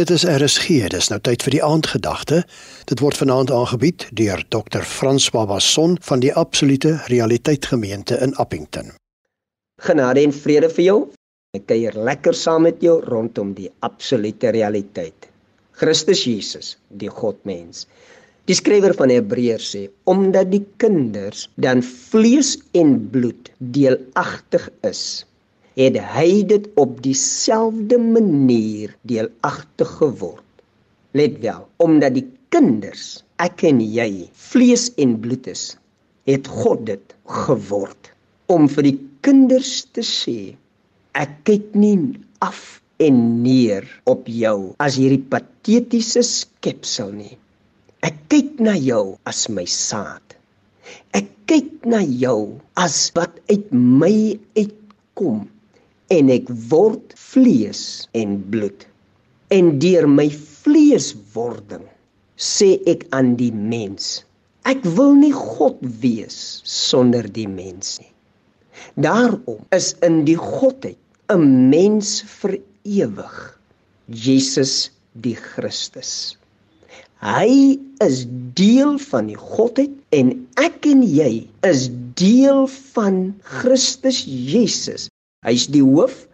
Dit is RSG, dis nou tyd vir die aandgedagte. Dit word vanaand aangebied deur Dr. Frans Babasson van die Absolute Realiteit Gemeente in Appington. Genade en vrede vir jou. Ek kuier lekker saam met jou rondom die absolute realiteit. Christus Jesus, die Godmens. Die skrywer van Hebreërs sê omdat die kinders dan vlees en bloed deelagtig is het hy dit op dieselfde manier deelagtig geword. Let wel, omdat die kinders, ek en jy, vlees en bloed is, het God dit geword om vir die kinders te sê ek kyk nie af en neer op jou as hierdie patetiese skepsel nie. Ek kyk na jou as my saad. Ek kyk na jou as wat uit my uitkom en ek word vlees en bloed. En deur my vleeswording sê ek aan die mens, ek wil nie God wees sonder die mens nie. Daarom is in die godheid 'n mens vir ewig, Jesus die Christus. Hy is deel van die godheid en ek en jy is deel van Christus Jesus Hy's die hoof,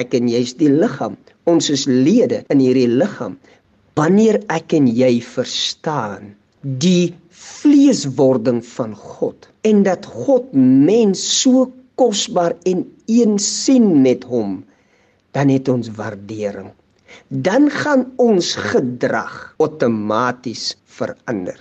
ek en jy's die liggaam. Ons is lede in hierdie liggaam. Wanneer ek en jy verstaan die vleeswording van God en dat God mens so kosbaar en een sien met hom, dan het ons waardering. Dan gaan ons gedrag outomaties verander.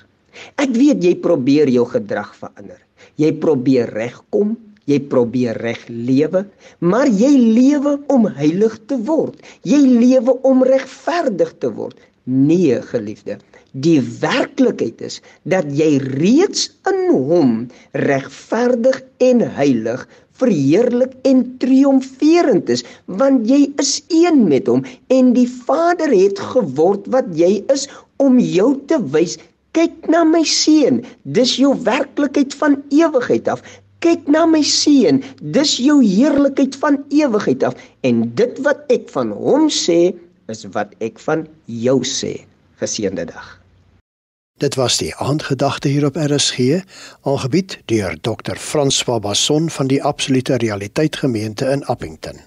Ek weet jy probeer jou gedrag verander. Jy probeer regkom, Jy probeer reg lewe, maar jy lewe om heilig te word. Jy lewe om regverdig te word. Nee, geliefde, die werklikheid is dat jy reeds in hom regverdig en heilig verheerlik en triomferend is want jy is een met hom en die Vader het geword wat jy is om jou te wys kyk na my seun dis jou werklikheid van ewigheid af kyk na my seun, dis jou heerlikheid van ewigheid af en dit wat ek van hom sê, is wat ek van jou sê. Geseënde dag. Dit was die aandgedagte hier op RSG, aangebied deur Dr. François Basson van die Absolute Realiteit Gemeente in Appington.